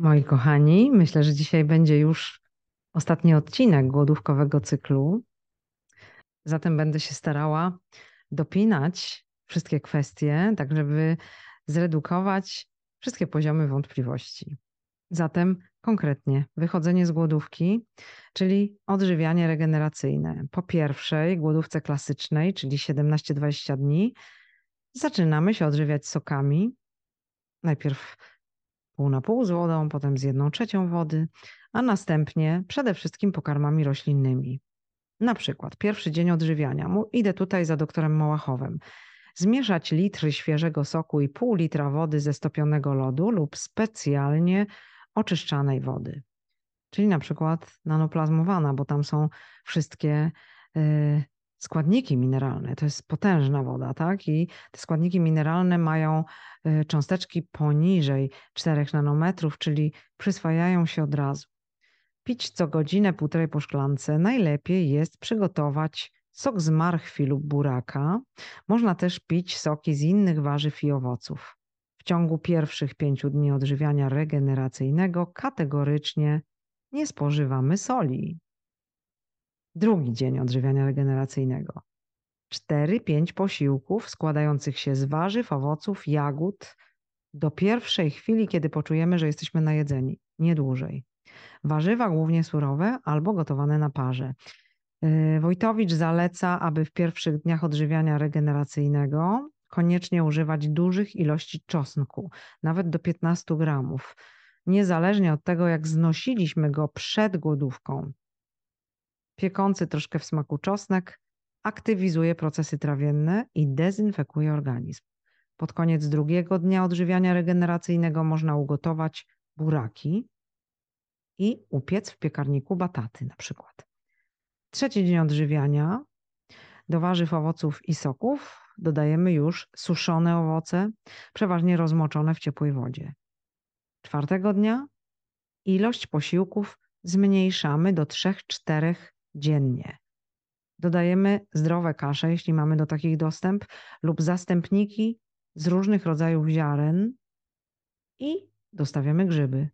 Moi kochani, myślę, że dzisiaj będzie już ostatni odcinek głodówkowego cyklu. Zatem będę się starała dopinać wszystkie kwestie, tak żeby zredukować wszystkie poziomy wątpliwości. Zatem konkretnie wychodzenie z głodówki, czyli odżywianie regeneracyjne. Po pierwszej głodówce klasycznej, czyli 17-20 dni, zaczynamy się odżywiać sokami. Najpierw pół na pół z wodą, potem z jedną trzecią wody, a następnie przede wszystkim pokarmami roślinnymi. Na przykład pierwszy dzień odżywiania. Idę tutaj za doktorem Mołachowem. Zmieszać litry świeżego soku i pół litra wody ze stopionego lodu lub specjalnie oczyszczanej wody. Czyli na przykład nanoplazmowana, bo tam są wszystkie y, składniki mineralne. To jest potężna woda, tak? I te składniki mineralne mają y, cząsteczki poniżej 4 nanometrów, czyli przyswajają się od razu. Pić co godzinę, półtorej po szklance. Najlepiej jest przygotować sok z marchwi lub buraka. Można też pić soki z innych warzyw i owoców. W ciągu pierwszych pięciu dni odżywiania regeneracyjnego kategorycznie nie spożywamy soli. Drugi dzień odżywiania regeneracyjnego. 4-5 posiłków składających się z warzyw, owoców, jagód do pierwszej chwili, kiedy poczujemy, że jesteśmy najedzeni, nie dłużej. Warzywa głównie surowe albo gotowane na parze. Yy, Wojtowicz zaleca, aby w pierwszych dniach odżywiania regeneracyjnego koniecznie używać dużych ilości czosnku, nawet do 15 gramów, niezależnie od tego, jak znosiliśmy go przed głodówką. Piekący troszkę w smaku czosnek aktywizuje procesy trawienne i dezynfekuje organizm. Pod koniec drugiego dnia odżywiania regeneracyjnego można ugotować buraki i upiec w piekarniku bataty na przykład. Trzeci dzień odżywiania do warzyw, owoców i soków dodajemy już suszone owoce, przeważnie rozmoczone w ciepłej wodzie. Czwartego dnia ilość posiłków zmniejszamy do 3-4 dziennie. Dodajemy zdrowe kasze, jeśli mamy do takich dostęp, lub zastępniki z różnych rodzajów ziaren i dostawiamy grzyby.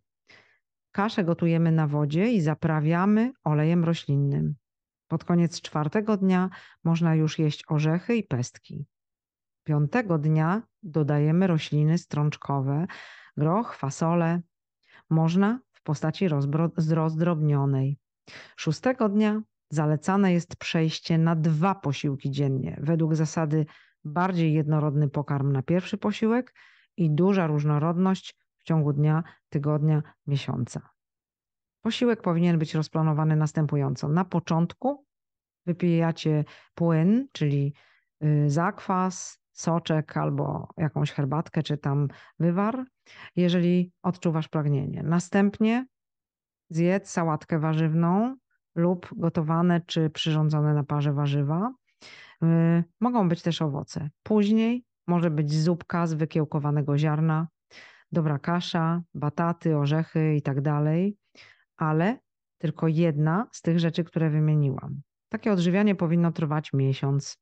Kaszę gotujemy na wodzie i zaprawiamy olejem roślinnym. Pod koniec czwartego dnia można już jeść orzechy i pestki. Piątego dnia dodajemy rośliny strączkowe, groch, fasole. Można w postaci rozdrobnionej. Szóstego dnia zalecane jest przejście na dwa posiłki dziennie, według zasady bardziej jednorodny pokarm na pierwszy posiłek i duża różnorodność w ciągu dnia, tygodnia, miesiąca. Posiłek powinien być rozplanowany następująco. Na początku wypijacie płyn, czyli y, zakwas, soczek albo jakąś herbatkę, czy tam wywar, jeżeli odczuwasz pragnienie. Następnie zjedz sałatkę warzywną lub gotowane czy przyrządzone na parze warzywa. Y, mogą być też owoce. Później może być zupka z wykiełkowanego ziarna, dobra kasza, bataty, orzechy i tak dalej, ale tylko jedna z tych rzeczy, które wymieniłam. Takie odżywianie powinno trwać miesiąc.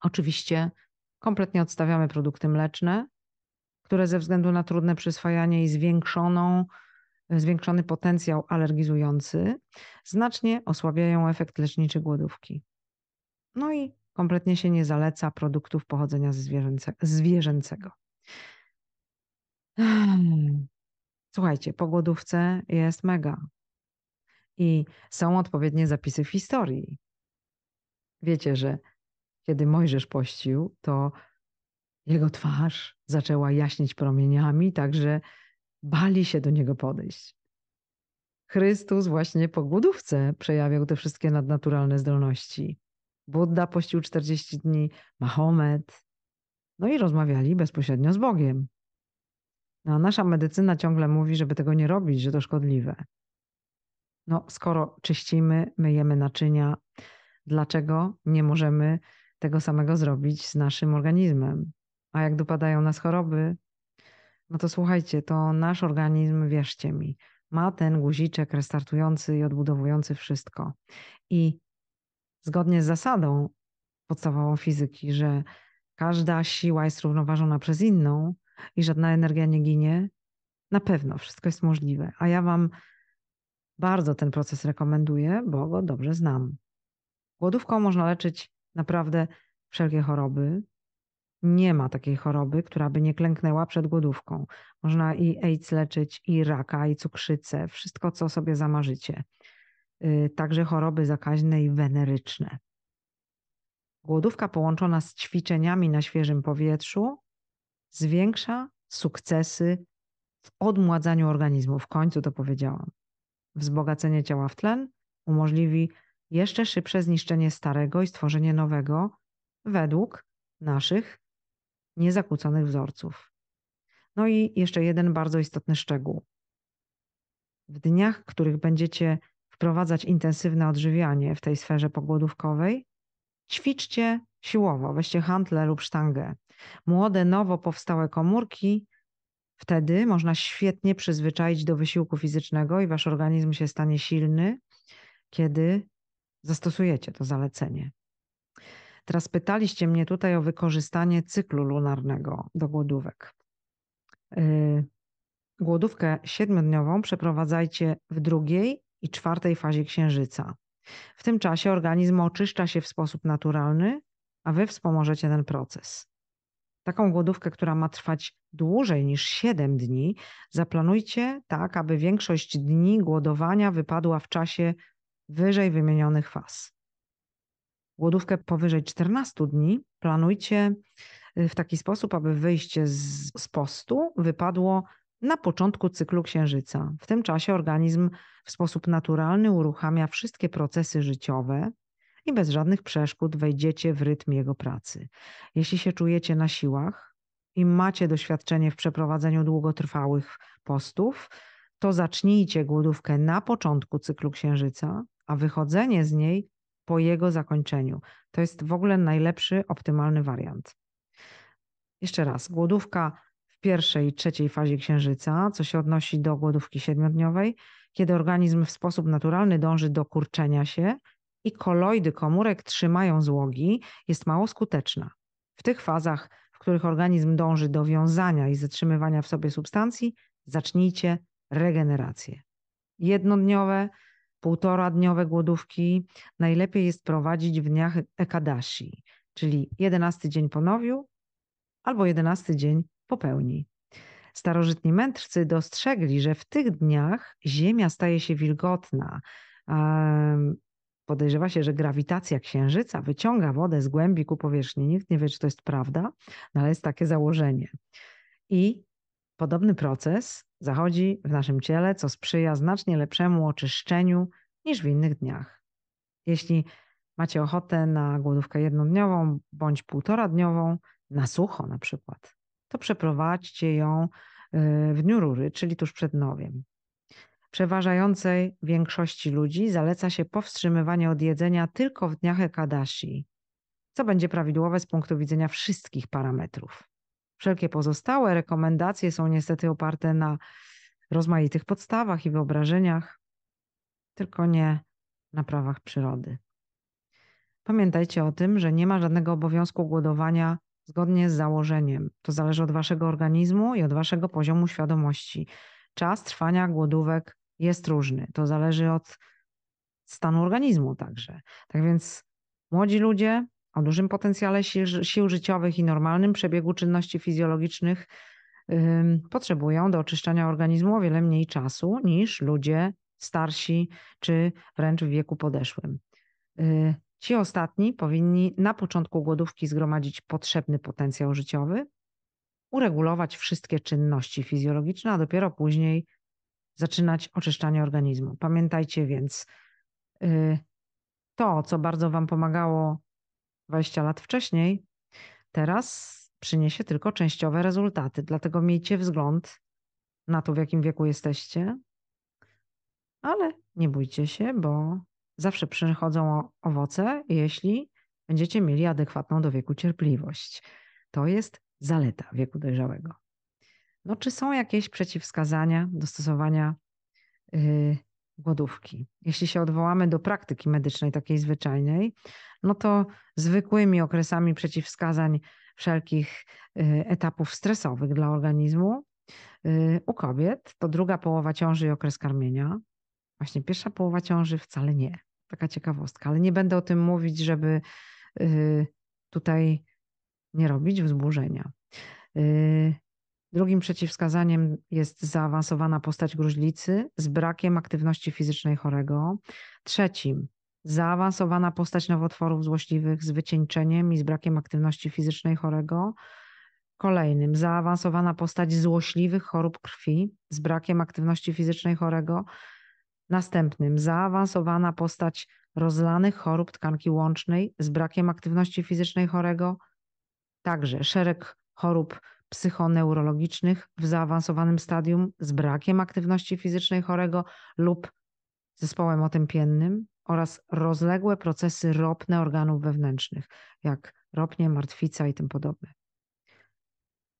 Oczywiście kompletnie odstawiamy produkty mleczne, które ze względu na trudne przyswajanie i zwiększoną, zwiększony potencjał alergizujący znacznie osłabiają efekt leczniczy głodówki. No i kompletnie się nie zaleca produktów pochodzenia zwierzęce, zwierzęcego. Słuchajcie, po głodówce jest mega. I są odpowiednie zapisy w historii. Wiecie, że kiedy Mojżesz pościł, to jego twarz zaczęła jaśnieć promieniami, także bali się do niego podejść. Chrystus właśnie po głodówce przejawiał te wszystkie nadnaturalne zdolności. Buddha pościł 40 dni, Mahomet, no i rozmawiali bezpośrednio z Bogiem. No, a nasza medycyna ciągle mówi, żeby tego nie robić, że to szkodliwe. No, skoro czyścimy, myjemy naczynia, dlaczego nie możemy tego samego zrobić z naszym organizmem? A jak dopadają nas choroby, no to słuchajcie, to nasz organizm, wierzcie mi, ma ten guziczek restartujący i odbudowujący wszystko. I zgodnie z zasadą podstawową fizyki, że każda siła jest równoważona przez inną i żadna energia nie ginie, Na pewno wszystko jest możliwe, a ja Wam bardzo ten proces rekomenduję, bo go dobrze znam. Głodówką można leczyć naprawdę wszelkie choroby. Nie ma takiej choroby, która by nie klęknęła przed głodówką. Można i AIDS leczyć, i raka, i cukrzycę, wszystko, co sobie zamarzycie. Y, także choroby zakaźne i weneryczne. Głodówka połączona z ćwiczeniami na świeżym powietrzu zwiększa sukcesy w odmładzaniu organizmu. W końcu to powiedziałam. Wzbogacenie ciała w tlen umożliwi jeszcze szybsze zniszczenie starego i stworzenie nowego według naszych niezakłóconych wzorców. No i jeszcze jeden bardzo istotny szczegół. W dniach, w których będziecie wprowadzać intensywne odżywianie w tej sferze pogłodówkowej, ćwiczcie siłowo, weźcie hantle lub sztangę. Młode, nowo powstałe komórki wtedy można świetnie przyzwyczaić do wysiłku fizycznego i wasz organizm się stanie silny, kiedy zastosujecie to zalecenie. Teraz pytaliście mnie tutaj o wykorzystanie cyklu lunarnego do głodówek. Y, głodówkę siedmiodniową przeprowadzajcie w drugiej i czwartej fazie księżyca. W tym czasie organizm oczyszcza się w sposób naturalny, a wy wspomożecie ten proces. Taką głodówkę, która ma trwać dłużej niż 7 dni, zaplanujcie tak, aby większość dni głodowania wypadła w czasie wyżej wymienionych faz. Głodówkę powyżej 14 dni planujcie y, w taki sposób, aby wyjście z, z postu wypadło na początku cyklu księżyca. W tym czasie organizm w sposób naturalny uruchamia wszystkie procesy życiowe i bez żadnych przeszkód wejdziecie w rytm jego pracy. Jeśli się czujecie na siłach i macie doświadczenie w przeprowadzeniu długotrwałych postów, to zacznijcie głodówkę na początku cyklu księżyca, a wychodzenie z niej po jego zakończeniu. To jest w ogóle najlepszy, optymalny wariant. Jeszcze raz, głodówka w pierwszej i trzeciej fazie księżyca, co się odnosi do głodówki siedmiodniowej, kiedy organizm w sposób naturalny dąży do kurczenia się i koloidy komórek trzymają złogi, jest mało skuteczna. W tych fazach, w których organizm dąży do wiązania i zatrzymywania w sobie substancji, zacznijcie regenerację. Jednodniowe, półtora dniowe głodówki najlepiej jest prowadzić w dniach ekadashi, czyli jedenasty dzień po nowiu albo jedenasty dzień po pełni. Starożytni mędrcy dostrzegli, że w tych dniach Ziemia staje się wilgotna. Podejrzewa się, że grawitacja Księżyca wyciąga wodę z głębi ku powierzchni. Nikt nie wie, czy to jest prawda, no ale jest takie założenie. I podobny proces zachodzi w naszym ciele, co sprzyja znacznie lepszemu oczyszczeniu niż w innych dniach. Jeśli macie ochotę na głodówkę jednodniową bądź półtoradniową, na sucho na przykład, to przeprowadźcie ją y, w dniu rury, czyli tuż przed nowiem. Przeważającej większości ludzi zaleca się powstrzymywanie od jedzenia tylko w dniach Ekadashi, co będzie prawidłowe z punktu widzenia wszystkich parametrów. Wszelkie pozostałe rekomendacje są niestety oparte na rozmaitych podstawach i wyobrażeniach, tylko nie na prawach przyrody. Pamiętajcie o tym, że nie ma żadnego obowiązku głodowania zgodnie z założeniem. To zależy od waszego organizmu i od waszego poziomu świadomości. Czas trwania głodówek jest różny. To zależy od stanu organizmu także. Tak więc młodzi ludzie o dużym potencjale sił, sił życiowych i normalnym przebiegu czynności fizjologicznych yy, potrzebują do oczyszczania organizmu o wiele mniej czasu niż ludzie starsi czy wręcz w wieku podeszłym. Yy, ci ostatni powinni na początku głodówki zgromadzić potrzebny potencjał życiowy, uregulować wszystkie czynności fizjologiczne, a dopiero później zaczynać oczyszczanie organizmu. Pamiętajcie więc, yy, to, co bardzo Wam pomagało 20 lat wcześniej, teraz przyniesie tylko częściowe rezultaty. Dlatego miejcie wzgląd na to, w jakim wieku jesteście, ale nie bójcie się, bo zawsze przychodzą owoce, jeśli będziecie mieli adekwatną do wieku cierpliwość. To jest zaleta wieku dojrzałego. No, czy są jakieś przeciwwskazania do stosowania yy, głodówki? Jeśli się odwołamy do praktyki medycznej, takiej zwyczajnej, no to zwykłymi okresami przeciwwskazań wszelkich yy, etapów stresowych dla organizmu Y, u kobiet to druga połowa ciąży i okres karmienia. Właśnie pierwsza połowa ciąży wcale nie. Taka ciekawostka, ale nie będę o tym mówić, żeby y, tutaj nie robić wzburzenia. Drugim przeciwwskazaniem jest zaawansowana postać gruźlicy z brakiem aktywności fizycznej chorego. Trzecim zaawansowana postać nowotworów złośliwych z wycieńczeniem i z brakiem aktywności fizycznej chorego. Kolejnym zaawansowana postać złośliwych chorób krwi z brakiem aktywności fizycznej chorego. Następnym zaawansowana postać rozlanych chorób tkanki łącznej z brakiem aktywności fizycznej chorego. Także szereg chorób psychoneurologicznych w zaawansowanym stadium z brakiem aktywności fizycznej chorego lub zespołem otępiennym oraz rozległe procesy ropne organów wewnętrznych, jak ropnie, martwica i tym podobne.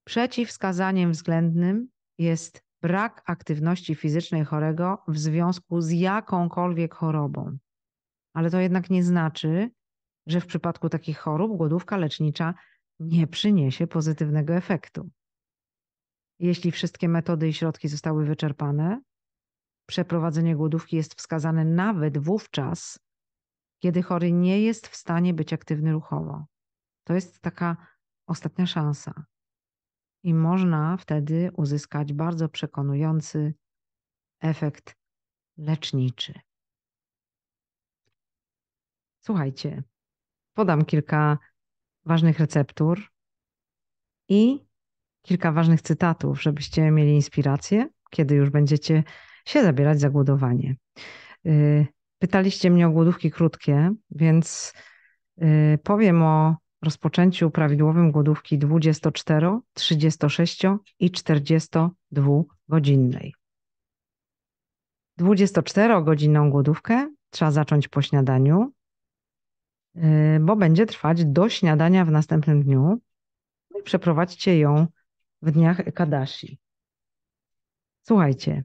Przeciwwskazaniem względnym jest brak aktywności fizycznej chorego w związku z jakąkolwiek chorobą. Ale to jednak nie znaczy, że w przypadku takich chorób głodówka lecznicza nie przyniesie pozytywnego efektu. Jeśli wszystkie metody i środki zostały wyczerpane, przeprowadzenie głodówki jest wskazane nawet wówczas, kiedy chory nie jest w stanie być aktywny ruchowo. To jest taka ostatnia szansa. I można wtedy uzyskać bardzo przekonujący efekt leczniczy. Słuchajcie, podam kilka ważnych receptur i kilka ważnych cytatów, żebyście mieli inspirację, kiedy już będziecie się zabierać za głodowanie. Y, pytaliście mnie o głodówki krótkie, więc y, powiem o rozpoczęciu prawidłowym głodówki 24, 36 i 42 godzinnej. 24-godzinną głodówkę trzeba zacząć po śniadaniu, bo będzie trwać do śniadania w następnym dniu no przeprowadźcie ją w dniach Ekadashi. Słuchajcie,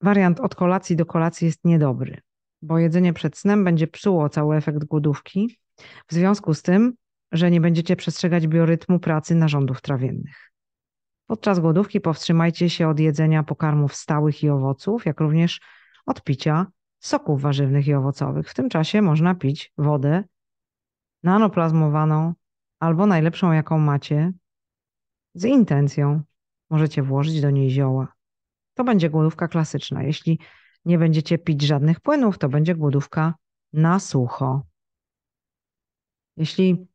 wariant od kolacji do kolacji jest niedobry, bo jedzenie przed snem będzie psuło cały efekt głodówki, w związku z tym, że nie będziecie przestrzegać biorytmu pracy narządów trawiennych. Podczas głodówki powstrzymajcie się od jedzenia pokarmów stałych i owoców, jak również od picia soków warzywnych i owocowych. W tym czasie można pić wodę nanoplazmowaną albo najlepszą, jaką macie, z intencją. Możecie włożyć do niej zioła. To będzie głodówka klasyczna. Jeśli nie będziecie pić żadnych płynów, to będzie głodówka na sucho. Jeśli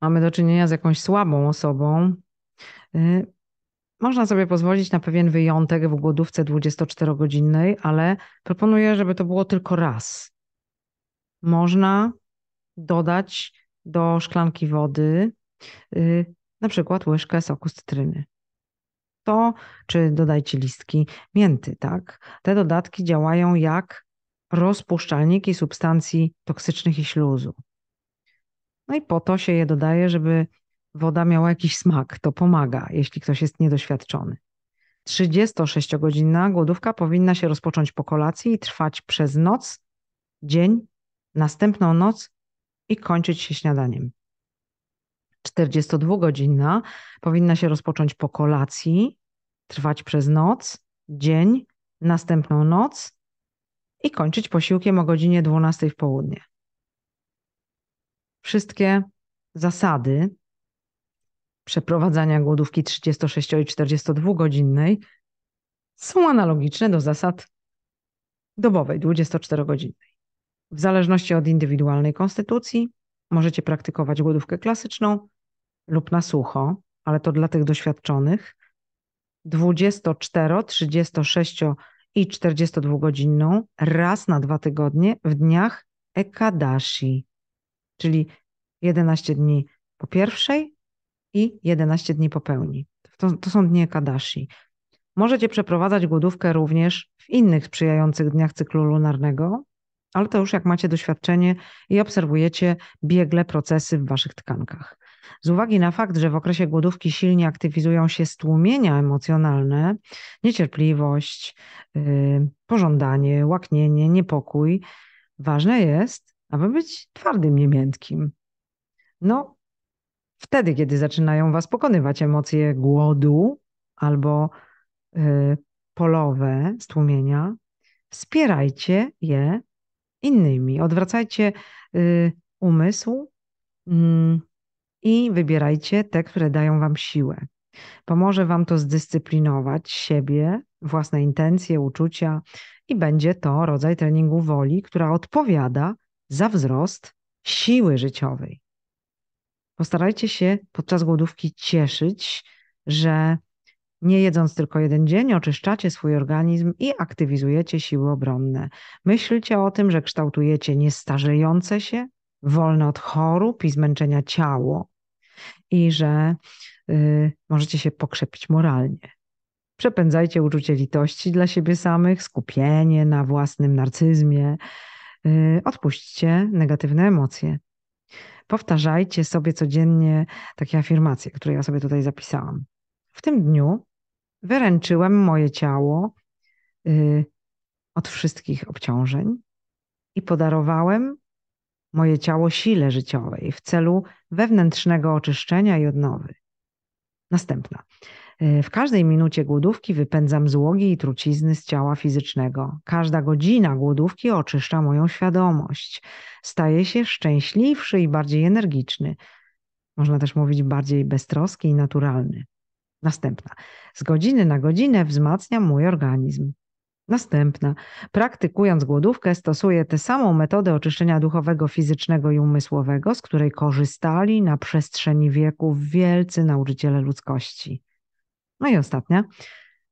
mamy do czynienia z jakąś słabą osobą, yy, można sobie pozwolić na pewien wyjątek w głodówce 24-godzinnej, ale proponuję, żeby to było tylko raz. Można dodać do szklanki wody yy, na przykład łyżkę soku z cytryny to, czy dodajcie listki mięty, tak? Te dodatki działają jak rozpuszczalniki substancji toksycznych i śluzu. No i po to się je dodaje, żeby woda miała jakiś smak. To pomaga, jeśli ktoś jest niedoświadczony. 36-godzinna głodówka powinna się rozpocząć po kolacji i trwać przez noc, dzień, następną noc i kończyć się śniadaniem. 42-godzinna powinna się rozpocząć po kolacji, trwać przez noc, dzień, następną noc i kończyć posiłkiem o godzinie 12 w południe. Wszystkie zasady przeprowadzania głodówki 36 i 42 godzinnej są analogiczne do zasad dobowej 24 godzinnej. W zależności od indywidualnej konstytucji możecie praktykować głodówkę klasyczną lub na sucho, ale to dla tych doświadczonych, 24, 36 i 42 godzinną raz na dwa tygodnie w dniach Ekadashi, czyli 11 dni po pierwszej i 11 dni po pełni. To, to są dni Ekadashi. Możecie przeprowadzać głodówkę również w innych sprzyjających dniach cyklu lunarnego, ale to już jak macie doświadczenie i obserwujecie biegle procesy w waszych tkankach. Z uwagi na fakt, że w okresie głodówki silnie aktywizują się stłumienia emocjonalne, niecierpliwość, yy, pożądanie, łaknienie, niepokój, ważne jest, aby być twardym, niemiętkim. No, wtedy, kiedy zaczynają was pokonywać emocje głodu, albo y, polowe stłumienia, wspierajcie je innymi. Odwracajcie y, umysł mm, i wybierajcie te, które dają Wam siłę. Pomoże Wam to zdyscyplinować siebie, własne intencje, uczucia i będzie to rodzaj treningu woli, która odpowiada za wzrost siły życiowej. Postarajcie się podczas głodówki cieszyć, że nie jedząc tylko jeden dzień, oczyszczacie swój organizm i aktywizujecie siły obronne. Myślcie o tym, że kształtujecie niestarzejące się, wolne od chorób i zmęczenia ciało i że y, możecie się pokrzepić moralnie. Przepędzajcie uczucie litości dla siebie samych, skupienie na własnym narcyzmie. Y, odpuśćcie negatywne emocje. Powtarzajcie sobie codziennie takie afirmacje, które ja sobie tutaj zapisałam. W tym dniu wyręczyłem moje ciało y, od wszystkich obciążeń i podarowałem moje ciało sile życiowej w celu wewnętrznego oczyszczenia i odnowy. Następna. Y, w każdej minucie głodówki wypędzam złogi i trucizny z ciała fizycznego. Każda godzina głodówki oczyszcza moją świadomość. Staję się szczęśliwszy i bardziej energiczny. Można też mówić bardziej beztroski i naturalny. Następna. Z godziny na godzinę wzmacniam mój organizm. Następna. Praktykując głodówkę, stosuję tę samą metodę oczyszczenia duchowego, fizycznego i umysłowego, z której korzystali na przestrzeni wieków wielcy nauczyciele ludzkości. No i ostatnia.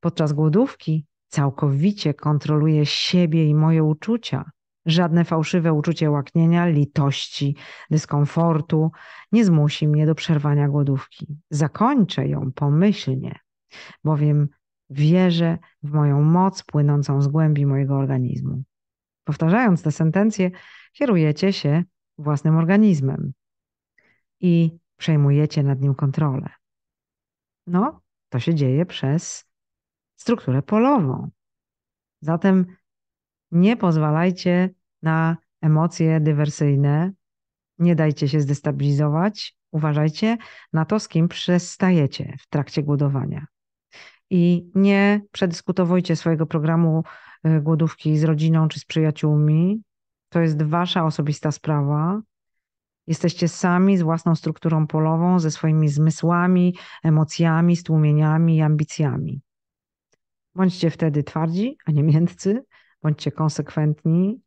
Podczas głodówki całkowicie kontroluję siebie i moje uczucia. Żadne fałszywe uczucie łaknienia, litości, dyskomfortu nie zmusi mnie do przerwania głodówki. Zakończę ją pomyślnie, bowiem wierzę w moją moc płynącą z głębi mojego organizmu. Powtarzając te sentencje, kierujecie się własnym organizmem i przejmujecie nad nim kontrolę. No, to się dzieje przez strukturę polową. Zatem nie pozwalajcie na emocje dywersyjne, nie dajcie się zdestabilizować. Uważajcie na to, z kim przestajecie w trakcie głodowania. I nie przedyskutowujcie swojego programu y, głodówki z rodziną czy z przyjaciółmi. To jest wasza osobista sprawa. Jesteście sami z własną strukturą polową, ze swoimi zmysłami, emocjami, stłumieniami i ambicjami. Bądźcie wtedy twardzi, a nie miętcy, bądźcie konsekwentni.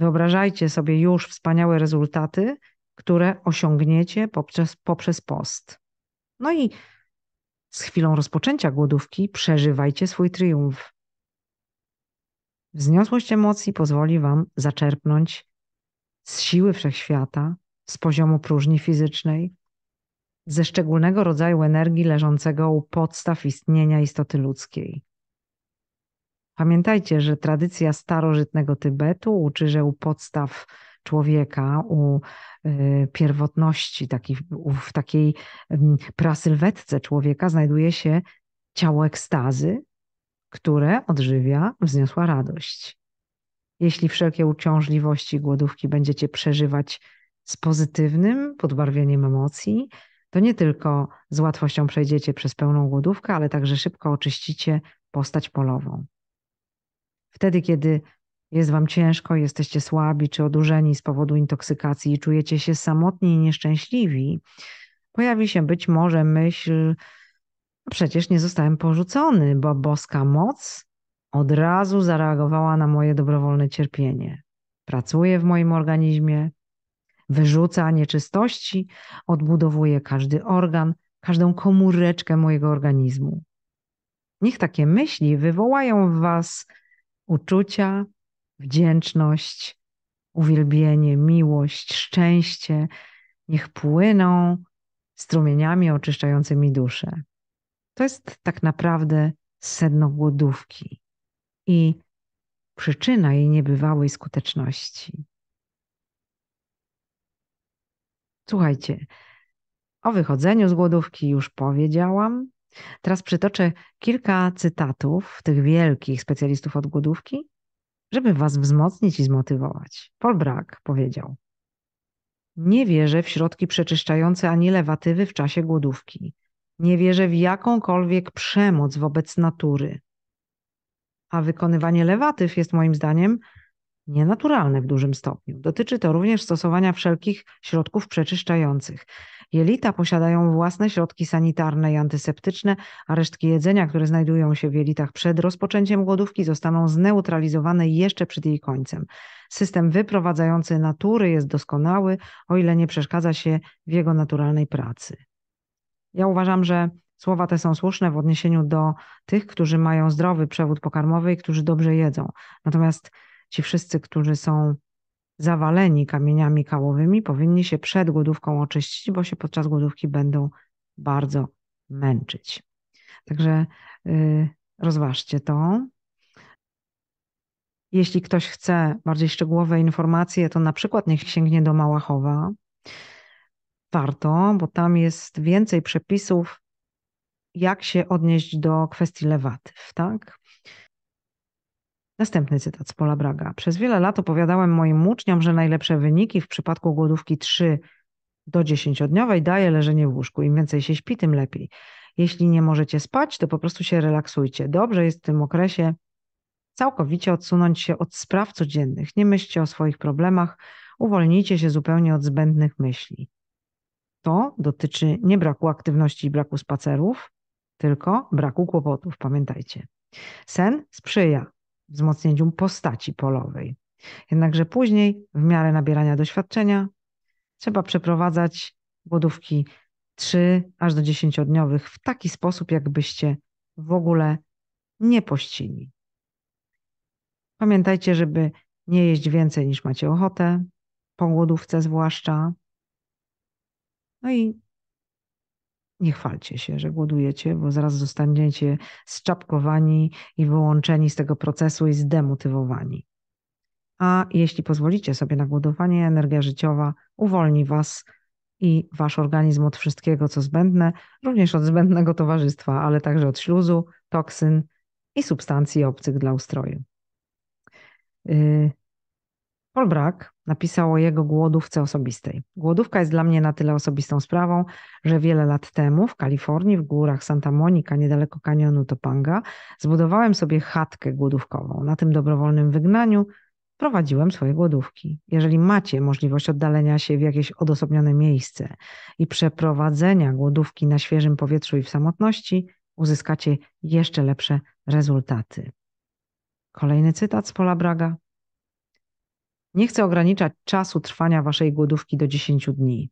Wyobrażajcie sobie już wspaniałe rezultaty, które osiągniecie poprzez, poprzez post. No i z chwilą rozpoczęcia głodówki przeżywajcie swój triumf. Wzniosłość emocji pozwoli Wam zaczerpnąć z siły wszechświata, z poziomu próżni fizycznej, ze szczególnego rodzaju energii leżącego u podstaw istnienia istoty ludzkiej. Pamiętajcie, że tradycja starożytnego Tybetu uczy, że u podstaw człowieka, u y, pierwotności, taki, w takiej prasylwetce człowieka znajduje się ciało ekstazy, które odżywia wzniosła radość. Jeśli wszelkie uciążliwości głodówki będziecie przeżywać z pozytywnym podbarwieniem emocji, to nie tylko z łatwością przejdziecie przez pełną głodówkę, ale także szybko oczyścicie postać polową. Wtedy, kiedy jest wam ciężko, jesteście słabi czy odurzeni z powodu intoksykacji i czujecie się samotni i nieszczęśliwi, pojawi się być może myśl, no przecież nie zostałem porzucony, bo boska moc od razu zareagowała na moje dobrowolne cierpienie. Pracuje w moim organizmie, wyrzuca nieczystości, odbudowuje każdy organ, każdą komóreczkę mojego organizmu. Niech takie myśli wywołają w Was uczucia, wdzięczność, uwielbienie, miłość, szczęście, niech płyną strumieniami oczyszczającymi duszę. To jest tak naprawdę sedno głodówki i przyczyna jej niebywałej skuteczności. Słuchajcie, o wychodzeniu z głodówki już powiedziałam. Teraz przytoczę kilka cytatów tych wielkich specjalistów od głodówki, żeby was wzmocnić i zmotywować. Paul Bragg powiedział: Nie wierzę w środki przeczyszczające ani lewatywy w czasie głodówki. Nie wierzę w jakąkolwiek przemoc wobec natury. A wykonywanie lewatyw jest moim zdaniem nienaturalne w dużym stopniu. Dotyczy to również stosowania wszelkich środków przeczyszczających. Jelita posiadają własne środki sanitarne i antyseptyczne, a resztki jedzenia, które znajdują się w jelitach przed rozpoczęciem głodówki, zostaną zneutralizowane jeszcze przed jej końcem. System wyprowadzający natury jest doskonały, o ile nie przeszkadza się w jego naturalnej pracy. Ja uważam, że słowa te są słuszne w odniesieniu do tych, którzy mają zdrowy przewód pokarmowy i którzy dobrze jedzą. Natomiast ci wszyscy, którzy są zawaleni kamieniami kałowymi, powinni się przed głodówką oczyścić, bo się podczas głodówki będą bardzo męczyć. Także yy, rozważcie to. Jeśli ktoś chce bardziej szczegółowe informacje, to na przykład niech sięgnie do Małachowa. Warto, bo tam jest więcej przepisów, jak się odnieść do kwestii lewatyw, tak? Następny cytat z Pola Braga. Przez wiele lat opowiadałem moim uczniom, że najlepsze wyniki w przypadku głodówki 3 do 10-dniowej daje leżenie w łóżku. Im więcej się śpi, tym lepiej. Jeśli nie możecie spać, to po prostu się relaksujcie. Dobrze jest w tym okresie całkowicie odsunąć się od spraw codziennych. Nie myślcie o swoich problemach, uwolnijcie się zupełnie od zbędnych myśli. To dotyczy nie braku aktywności i braku spacerów, tylko braku kłopotów, pamiętajcie. Sen sprzyja wzmocnieniu postaci polowej. Jednakże później, w miarę nabierania doświadczenia, trzeba przeprowadzać głodówki 3 aż do 10-dniowych w taki sposób, jakbyście w ogóle nie pościli. Pamiętajcie, żeby nie jeść więcej niż macie ochotę, po głodówce zwłaszcza. No i nie chwalcie się, że głodujecie, bo zaraz zostaniecie zczapkowani i wyłączeni z tego procesu i zdemotywowani. A jeśli pozwolicie sobie na głodowanie, energia życiowa uwolni Was i Wasz organizm od wszystkiego, co zbędne, również od zbędnego towarzystwa, ale także od śluzu, toksyn i substancji obcych dla ustroju. Y, Paul Brack napisał o jego głodówce osobistej. Głodówka jest dla mnie na tyle osobistą sprawą, że wiele lat temu w Kalifornii, w górach Santa Monica, niedaleko kanionu Topanga, zbudowałem sobie chatkę głodówkową. Na tym dobrowolnym wygnaniu prowadziłem swoje głodówki. Jeżeli macie możliwość oddalenia się w jakieś odosobnione miejsce i przeprowadzenia głodówki na świeżym powietrzu i w samotności, uzyskacie jeszcze lepsze rezultaty. Kolejny cytat z Pola Braga. Nie chcę ograniczać czasu trwania waszej głodówki do 10 dni,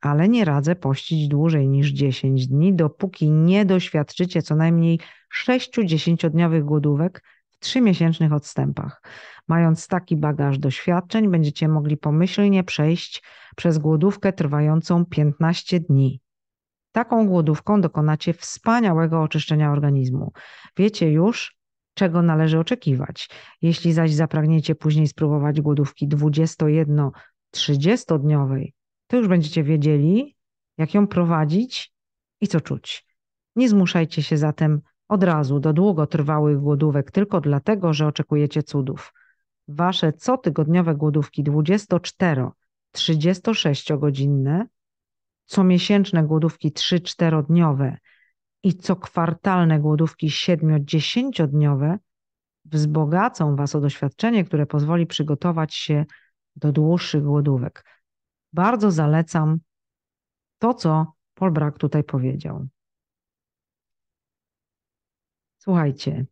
ale nie radzę pościć dłużej niż 10 dni, dopóki nie doświadczycie co najmniej 6-10-dniowych głodówek w 3-miesięcznych odstępach. Mając taki bagaż doświadczeń, będziecie mogli pomyślnie przejść przez głodówkę trwającą 15 dni. Taką głodówką dokonacie wspaniałego oczyszczenia organizmu. Wiecie już, czego należy oczekiwać. Jeśli zaś zapragniecie później spróbować głodówki 21-30-dniowej, to już będziecie wiedzieli, jak ją prowadzić i co czuć. Nie zmuszajcie się zatem od razu do długotrwałych głodówek tylko dlatego, że oczekujecie cudów. Wasze cotygodniowe głodówki 24-36 godzinne, comiesięczne głodówki 3-4 dniowe i co kwartalne głodówki 7-10-dniowe wzbogacą Was o doświadczenie, które pozwoli przygotować się do dłuższych głodówek. Bardzo zalecam to, co Paul Brack tutaj powiedział. Słuchajcie,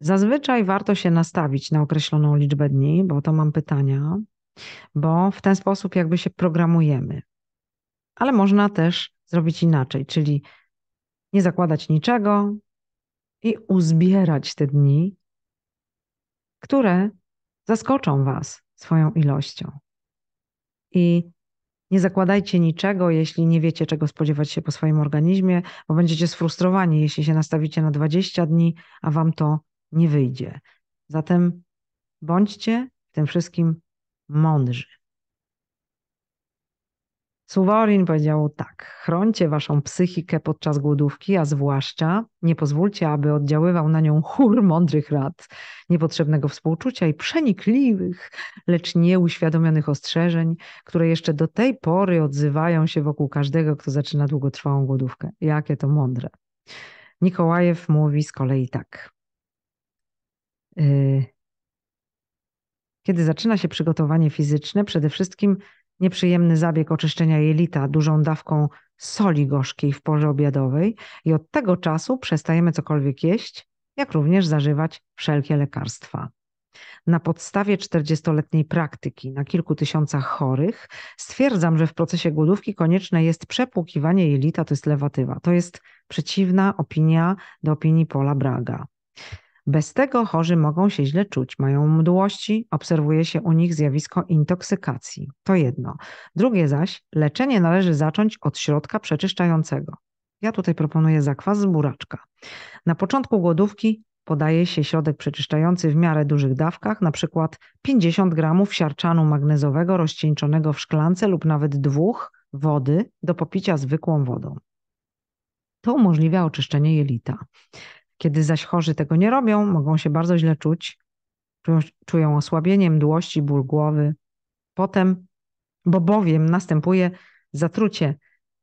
zazwyczaj warto się nastawić na określoną liczbę dni, bo to mam pytania, bo w ten sposób jakby się programujemy. Ale można też zrobić inaczej, czyli nie zakładać niczego i uzbierać te dni, które zaskoczą Was swoją ilością. I nie zakładajcie niczego, jeśli nie wiecie, czego spodziewać się po swoim organizmie, bo będziecie sfrustrowani, jeśli się nastawicie na 20 dni, a Wam to nie wyjdzie. Zatem bądźcie w tym wszystkim mądrzy. Suworin powiedział tak: chroncie waszą psychikę podczas głodówki, a zwłaszcza nie pozwólcie, aby oddziaływał na nią chór mądrych rad, niepotrzebnego współczucia i przenikliwych, lecz nieuświadomionych ostrzeżeń, które jeszcze do tej pory odzywają się wokół każdego, kto zaczyna długotrwałą głodówkę. Jakie to mądre. Nikołajew mówi z kolei tak. Y, kiedy zaczyna się przygotowanie fizyczne, przede wszystkim nieprzyjemny zabieg oczyszczenia jelita dużą dawką soli gorzkiej w porze obiadowej i od tego czasu przestajemy cokolwiek jeść, jak również zażywać wszelkie lekarstwa. Na podstawie 40-letniej praktyki na kilku tysiącach chorych stwierdzam, że w procesie głodówki konieczne jest przepłukiwanie jelita, to jest lewatywa. To jest przeciwna opinia do opinii Paula Braga. Bez tego chorzy mogą się źle czuć, mają mdłości, obserwuje się u nich zjawisko intoksykacji. To jedno. Drugie zaś, leczenie należy zacząć od środka przeczyszczającego. Ja tutaj proponuję zakwas z buraczka. Na początku głodówki podaje się środek przeczyszczający w miarę dużych dawkach, na przykład 50 gramów siarczanu magnezowego rozcieńczonego w szklance lub nawet dwóch wody do popicia zwykłą wodą. To umożliwia oczyszczenie jelita. Kiedy zaś chorzy tego nie robią, mogą się bardzo źle czuć, czują, osłabienie, mdłości, ból głowy. Potem, bo bowiem następuje zatrucie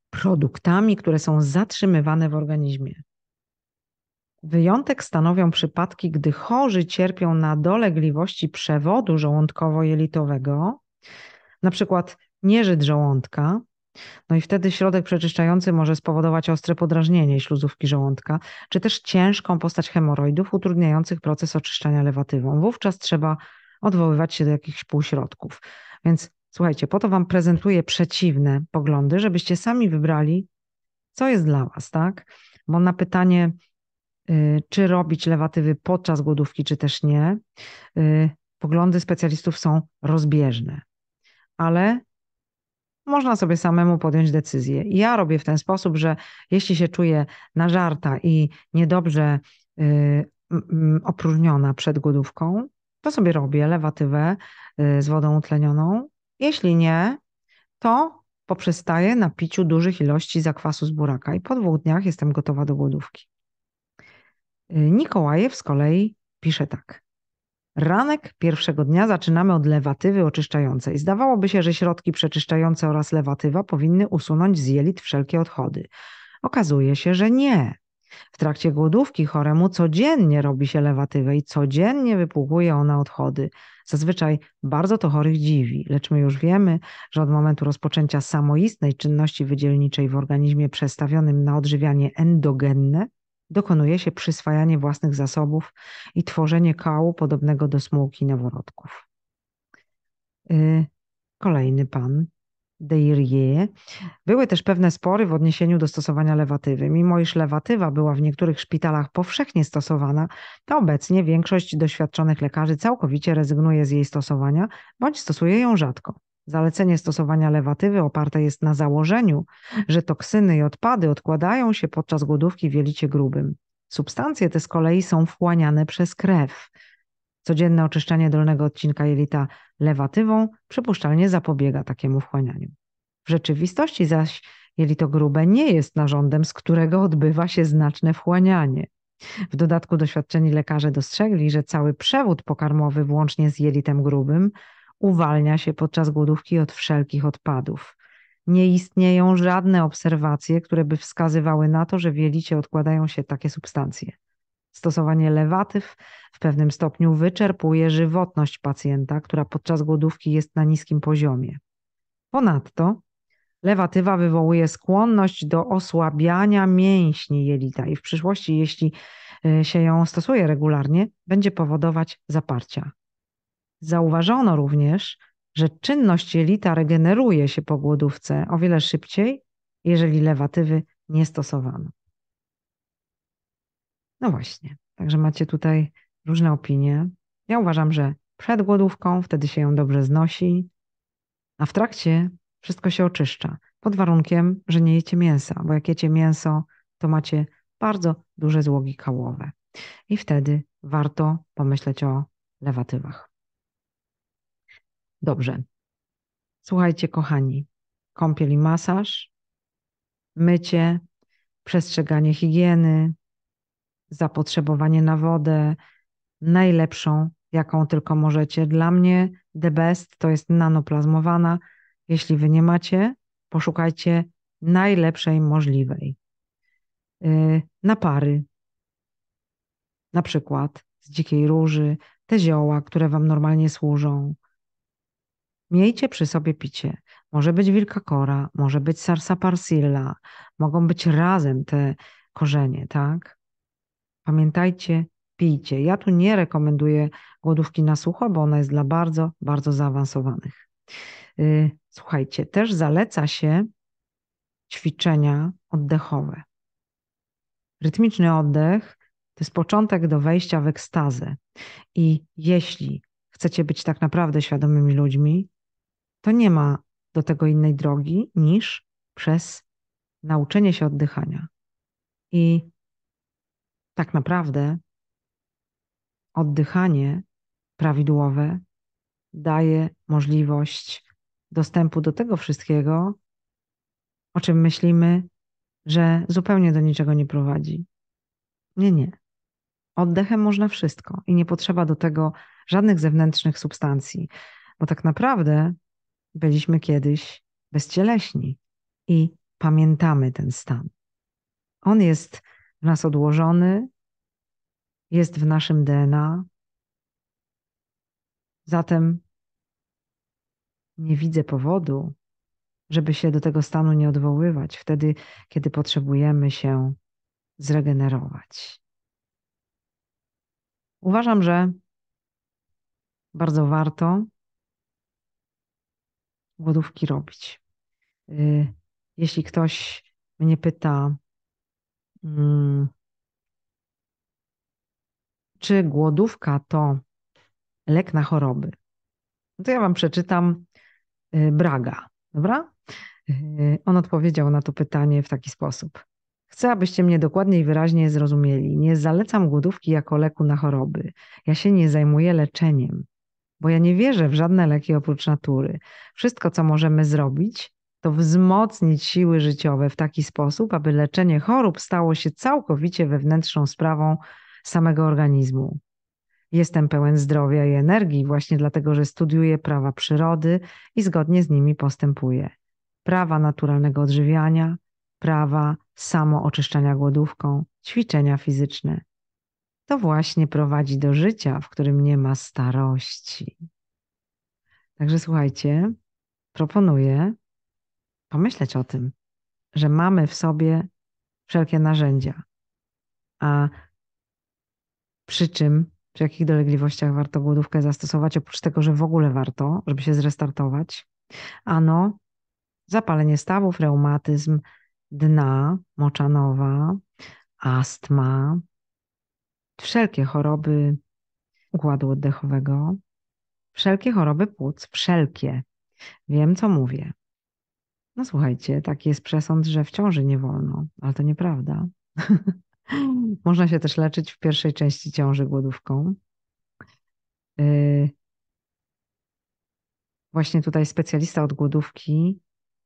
produktami, które są zatrzymywane w organizmie. Wyjątek stanowią przypadki, gdy chorzy cierpią na dolegliwości przewodu żołądkowo-jelitowego, na przykład nieżyt żołądka, no i wtedy środek przeczyszczający może spowodować ostre podrażnienie śluzówki żołądka, czy też ciężką postać hemoroidów utrudniających proces oczyszczania lewatywą. Wówczas trzeba odwoływać się do jakichś półśrodków. Więc słuchajcie, po to Wam prezentuję przeciwne poglądy, żebyście sami wybrali, co jest dla Was, tak? Bo na pytanie, y, czy robić lewatywy podczas głodówki, czy też nie, y, poglądy specjalistów są rozbieżne. Ale można sobie samemu podjąć decyzję. ja robię w ten sposób, że jeśli się czuję nażarta i niedobrze y, opróżniona przed głodówką, to sobie robię lewatywę y, z wodą utlenioną. Jeśli nie, to poprzestaję na piciu dużych ilości zakwasu z buraka i po dwóch dniach jestem gotowa do głodówki. Y, Nikołajew z kolei pisze tak. Ranek pierwszego dnia zaczynamy od lewatywy oczyszczającej. Zdawałoby się, że środki przeczyszczające oraz lewatywa powinny usunąć z jelit wszelkie odchody. Okazuje się, że nie. W trakcie głodówki choremu codziennie robi się lewatywę i codziennie wypłukuje ona odchody. Zazwyczaj bardzo to chorych dziwi, lecz my już wiemy, że od momentu rozpoczęcia samoistnej czynności wydzielniczej w organizmie przestawionym na odżywianie endogenne dokonuje się przyswajanie własnych zasobów i tworzenie kału podobnego do smułki noworodków. Y, kolejny pan, Deirier. Były też pewne spory w odniesieniu do stosowania lewatywy. Mimo iż lewatywa była w niektórych szpitalach powszechnie stosowana, to obecnie większość doświadczonych lekarzy całkowicie rezygnuje z jej stosowania bądź stosuje ją rzadko. Zalecenie stosowania lewatywy oparte jest na założeniu, że toksyny i odpady odkładają się podczas głodówki w jelicie grubym. Substancje te z kolei są wchłaniane przez krew. Codzienne oczyszczanie dolnego odcinka jelita lewatywą przypuszczalnie zapobiega takiemu wchłanianiu. W rzeczywistości zaś jelito grube nie jest narządem, z którego odbywa się znaczne wchłanianie. W dodatku doświadczeni lekarze dostrzegli, że cały przewód pokarmowy, włącznie z jelitem grubym, uwalnia się podczas głodówki od wszelkich odpadów. Nie istnieją żadne obserwacje, które by wskazywały na to, że w jelicie odkładają się takie substancje. Stosowanie lewatyw w pewnym stopniu wyczerpuje żywotność pacjenta, która podczas głodówki jest na niskim poziomie. Ponadto lewatywa wywołuje skłonność do osłabiania mięśni jelita i w przyszłości, jeśli e, się ją stosuje regularnie, będzie powodować zaparcia. Zauważono również, że czynność jelita regeneruje się po głodówce o wiele szybciej, jeżeli lewatywy nie stosowano. No właśnie, także macie tutaj różne opinie. Ja uważam, że przed głodówką wtedy się ją dobrze znosi, a w trakcie wszystko się oczyszcza. Pod warunkiem, że nie jecie mięsa, bo jak jecie mięso, to macie bardzo duże złogi kałowe. I wtedy warto pomyśleć o lewatywach. Dobrze. Słuchajcie, kochani, kąpiel i masaż, mycie, przestrzeganie higieny, zapotrzebowanie na wodę, najlepszą, jaką tylko możecie. Dla mnie the best to jest nanoplazmowana. Jeśli wy nie macie, poszukajcie najlepszej możliwej. Y, napary, na przykład z dzikiej róży, te zioła, które wam normalnie służą. Miejcie przy sobie picie. Może być wilka kora, może być sarsaparsilla, mogą być razem te korzenie, tak? Pamiętajcie, pijcie. Ja tu nie rekomenduję głodówki na sucho, bo ona jest dla bardzo, bardzo zaawansowanych. Y, słuchajcie, też zaleca się ćwiczenia oddechowe. Rytmiczny oddech to jest początek do wejścia w ekstazę. I jeśli chcecie być tak naprawdę świadomymi ludźmi, to nie ma do tego innej drogi niż przez nauczenie się oddychania. I tak naprawdę oddychanie prawidłowe daje możliwość dostępu do tego wszystkiego, o czym myślimy, że zupełnie do niczego nie prowadzi. Nie, nie. Oddechem można wszystko i nie potrzeba do tego żadnych zewnętrznych substancji, bo tak naprawdę byliśmy kiedyś bezcieleśni i pamiętamy ten stan. On jest w nas odłożony, jest w naszym DNA. Zatem nie widzę powodu, żeby się do tego stanu nie odwoływać wtedy, kiedy potrzebujemy się zregenerować. Uważam, że bardzo warto głodówki robić. Y, jeśli ktoś mnie pyta, mm, czy głodówka to lek na choroby, no to ja Wam przeczytam y, Braga, dobra? Y, on odpowiedział na to pytanie w taki sposób. Chcę, abyście mnie dokładnie i wyraźnie zrozumieli. Nie zalecam głodówki jako leku na choroby. Ja się nie zajmuję leczeniem, bo ja nie wierzę w żadne leki oprócz natury. Wszystko, co możemy zrobić, to wzmocnić siły życiowe w taki sposób, aby leczenie chorób stało się całkowicie wewnętrzną sprawą samego organizmu. Jestem pełen zdrowia i energii właśnie dlatego, że studiuję prawa przyrody i zgodnie z nimi postępuję. Prawa naturalnego odżywiania, prawa samooczyszczania głodówką, ćwiczenia fizyczne. To właśnie prowadzi do życia, w którym nie ma starości. Także słuchajcie, proponuję pomyśleć o tym, że mamy w sobie wszelkie narzędzia, a przy czym, przy jakich dolegliwościach warto głodówkę zastosować, oprócz tego, że w ogóle warto, żeby się zrestartować, ano zapalenie stawów, reumatyzm, dna moczanowa, astma, wszelkie choroby układu oddechowego, wszelkie choroby płuc, wszelkie. Wiem, co mówię. No słuchajcie, taki jest przesąd, że w ciąży nie wolno, ale to nieprawda. Można się też leczyć w pierwszej części ciąży głodówką. Yy, właśnie tutaj specjalista od głodówki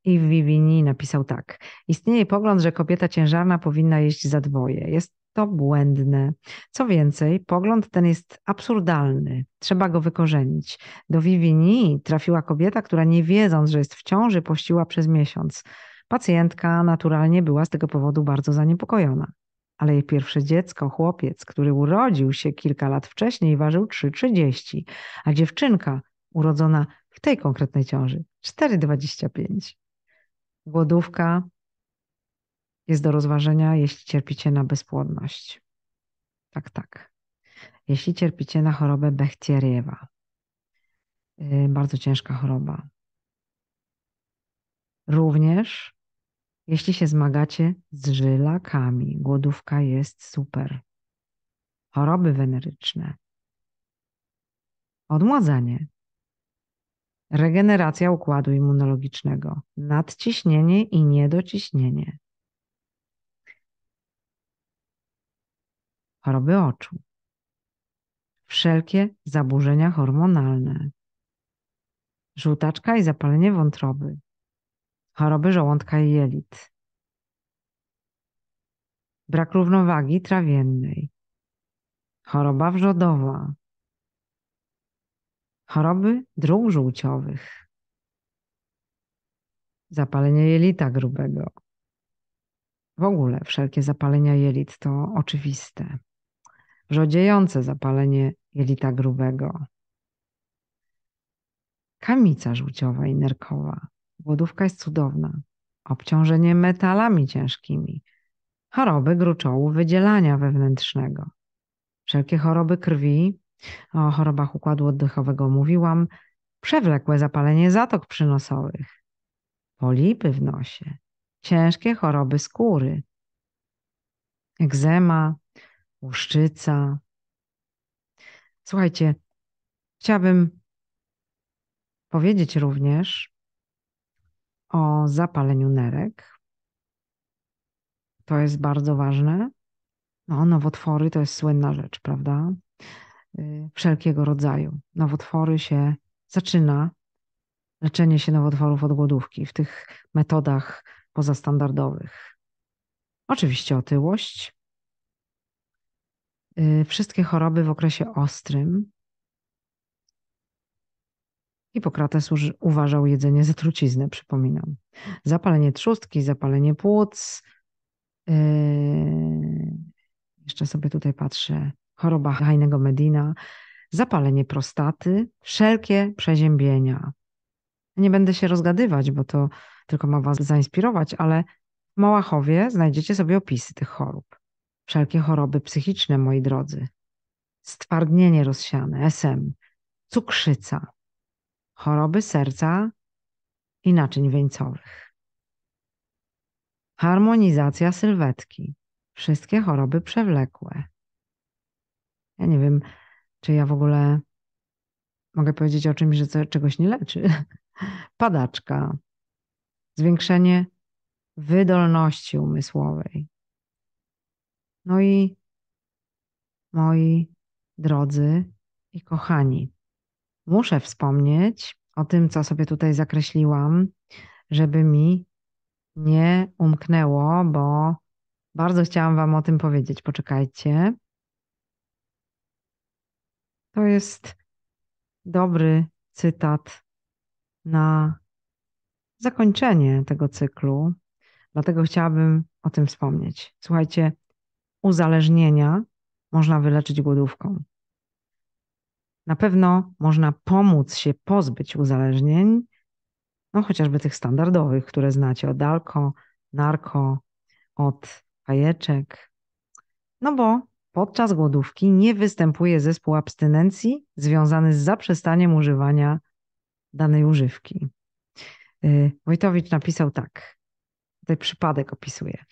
i Vivini napisał tak. Istnieje pogląd, że kobieta ciężarna powinna jeść za dwoje. Jest to błędne. Co więcej, pogląd ten jest absurdalny. Trzeba go wykorzenić. Do Vivini trafiła kobieta, która nie wiedząc, że jest w ciąży, pościła przez miesiąc. Pacjentka naturalnie była z tego powodu bardzo zaniepokojona. Ale jej pierwsze dziecko, chłopiec, który urodził się kilka lat wcześniej, ważył 3,30, a dziewczynka urodzona w tej konkretnej ciąży 4,25. Głodówka jest do rozważenia, jeśli cierpicie na bezpłodność. Tak, tak. Jeśli cierpicie na chorobę Bechteriewa, yy, bardzo ciężka choroba. Również jeśli się zmagacie z żylakami, głodówka jest super. Choroby weneryczne, odmładzanie, regeneracja układu immunologicznego, nadciśnienie i niedociśnienie, choroby oczu, wszelkie zaburzenia hormonalne, żółtaczka i zapalenie wątroby, choroby żołądka i jelit, brak równowagi trawiennej, choroba wrzodowa, choroby dróg żółciowych, zapalenie jelita grubego. W ogóle wszelkie zapalenia jelit to oczywiste. Wrzodziejące zapalenie jelita grubego. Kamica żółciowa i nerkowa. Głodówka jest cudowna. Obciążenie metalami ciężkimi. Choroby gruczołu wydzielania wewnętrznego. Wszelkie choroby krwi, o chorobach układu oddechowego mówiłam, przewlekłe zapalenie zatok przynosowych, polipy w nosie, ciężkie choroby skóry, egzema, łuszczyca. Słuchajcie, chciałabym powiedzieć również o zapaleniu nerek. To jest bardzo ważne. No, nowotwory to jest słynna rzecz, prawda? Y, wszelkiego rodzaju. Nowotwory się zaczyna, leczenie się nowotworów od głodówki w tych metodach pozastandardowych. Oczywiście otyłość, wszystkie choroby w okresie ostrym. Hipokrates uważał jedzenie za truciznę, przypominam. Zapalenie trzustki, zapalenie płuc. Yy, jeszcze sobie tutaj patrzę. Choroba Heinego Medina, zapalenie prostaty, wszelkie przeziębienia. Nie będę się rozgadywać, bo to tylko ma Was zainspirować, ale w Małachowie znajdziecie sobie opisy tych chorób. Wszelkie choroby psychiczne, moi drodzy. Stwardnienie rozsiane, SM, cukrzyca, choroby serca i naczyń wieńcowych. Harmonizacja sylwetki, wszystkie choroby przewlekłe. Ja nie wiem, czy ja w ogóle mogę powiedzieć o czymś, że czegoś nie leczy. Padaczka, zwiększenie wydolności umysłowej. No i moi drodzy i kochani, muszę wspomnieć o tym, co sobie tutaj zakreśliłam, żeby mi nie umknęło, bo bardzo chciałam Wam o tym powiedzieć. Poczekajcie. To jest dobry cytat na zakończenie tego cyklu, dlatego chciałabym o tym wspomnieć. Słuchajcie, uzależnienia można wyleczyć głodówką. Na pewno można pomóc się pozbyć uzależnień, no chociażby tych standardowych, które znacie od alko, narko, od fajeczek. No bo podczas głodówki nie występuje zespół abstynencji związany z zaprzestaniem używania danej używki. Y, Wojtowicz napisał tak, tutaj przypadek opisuje.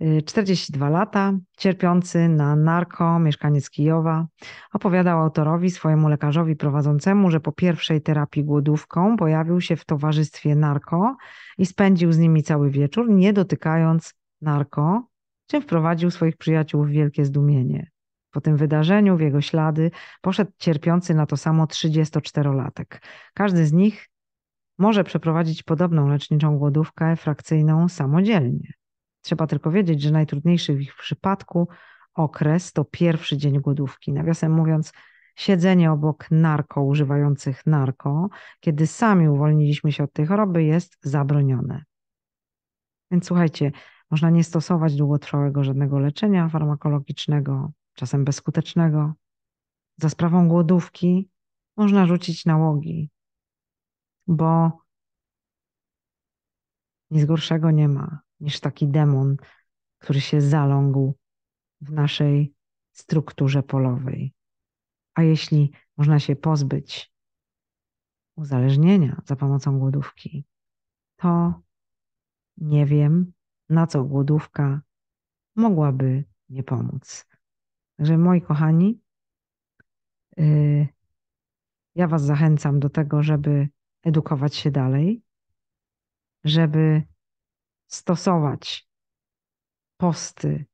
42 y, lata, cierpiący na narko, mieszkaniec Kijowa, opowiadał autorowi, swojemu lekarzowi prowadzącemu, że po pierwszej terapii głodówką pojawił się w towarzystwie narko i spędził z nimi cały wieczór, nie dotykając narko, czym wprowadził swoich przyjaciół w wielkie zdumienie. Po tym wydarzeniu w jego ślady poszedł cierpiący na to samo 34-latek. Każdy z nich może przeprowadzić podobną leczniczą głodówkę frakcyjną samodzielnie. Trzeba tylko wiedzieć, że najtrudniejszy w ich przypadku okres to pierwszy dzień głodówki. Nawiasem mówiąc, siedzenie obok narko używających narko, kiedy sami uwolniliśmy się od tej choroby, jest zabronione. Więc słuchajcie, można nie stosować długotrwałego żadnego leczenia farmakologicznego, czasem bezskutecznego. Za sprawą głodówki można rzucić nałogi, bo nic gorszego nie ma niż taki demon, który się zalągł w naszej strukturze polowej. A jeśli można się pozbyć uzależnienia za pomocą głodówki, to nie wiem, na co głodówka mogłaby nie pomóc. Także moi kochani, yy, ja Was zachęcam do tego, żeby edukować się dalej, żeby stosować posty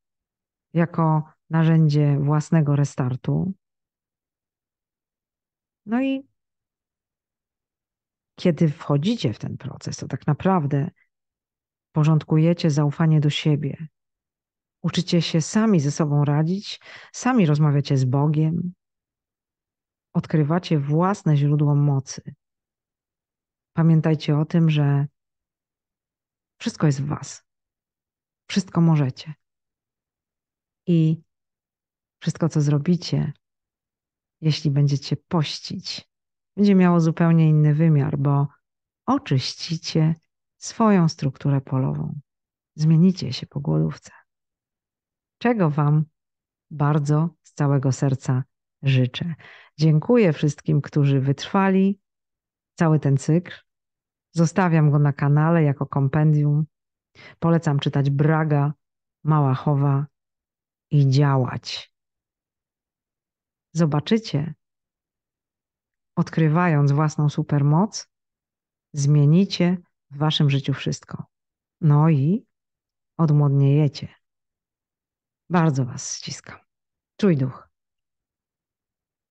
jako narzędzie własnego restartu. No i kiedy wchodzicie w ten proces, to tak naprawdę porządkujecie zaufanie do siebie, uczycie się sami ze sobą radzić, sami rozmawiacie z Bogiem, odkrywacie własne źródło mocy. Pamiętajcie o tym, że wszystko jest w Was. Wszystko możecie. I wszystko, co zrobicie, jeśli będziecie pościć, będzie miało zupełnie inny wymiar, bo oczyścicie swoją strukturę polową. Zmienicie się po głodówce. Czego Wam bardzo z całego serca życzę. Dziękuję wszystkim, którzy wytrwali cały ten cykl. Zostawiam go na kanale jako kompendium. Polecam czytać Braga, Małachowa i działać. Zobaczycie, odkrywając własną supermoc, zmienicie w waszym życiu wszystko. No i odmłodniejecie. Bardzo was ściskam. Czuj duch.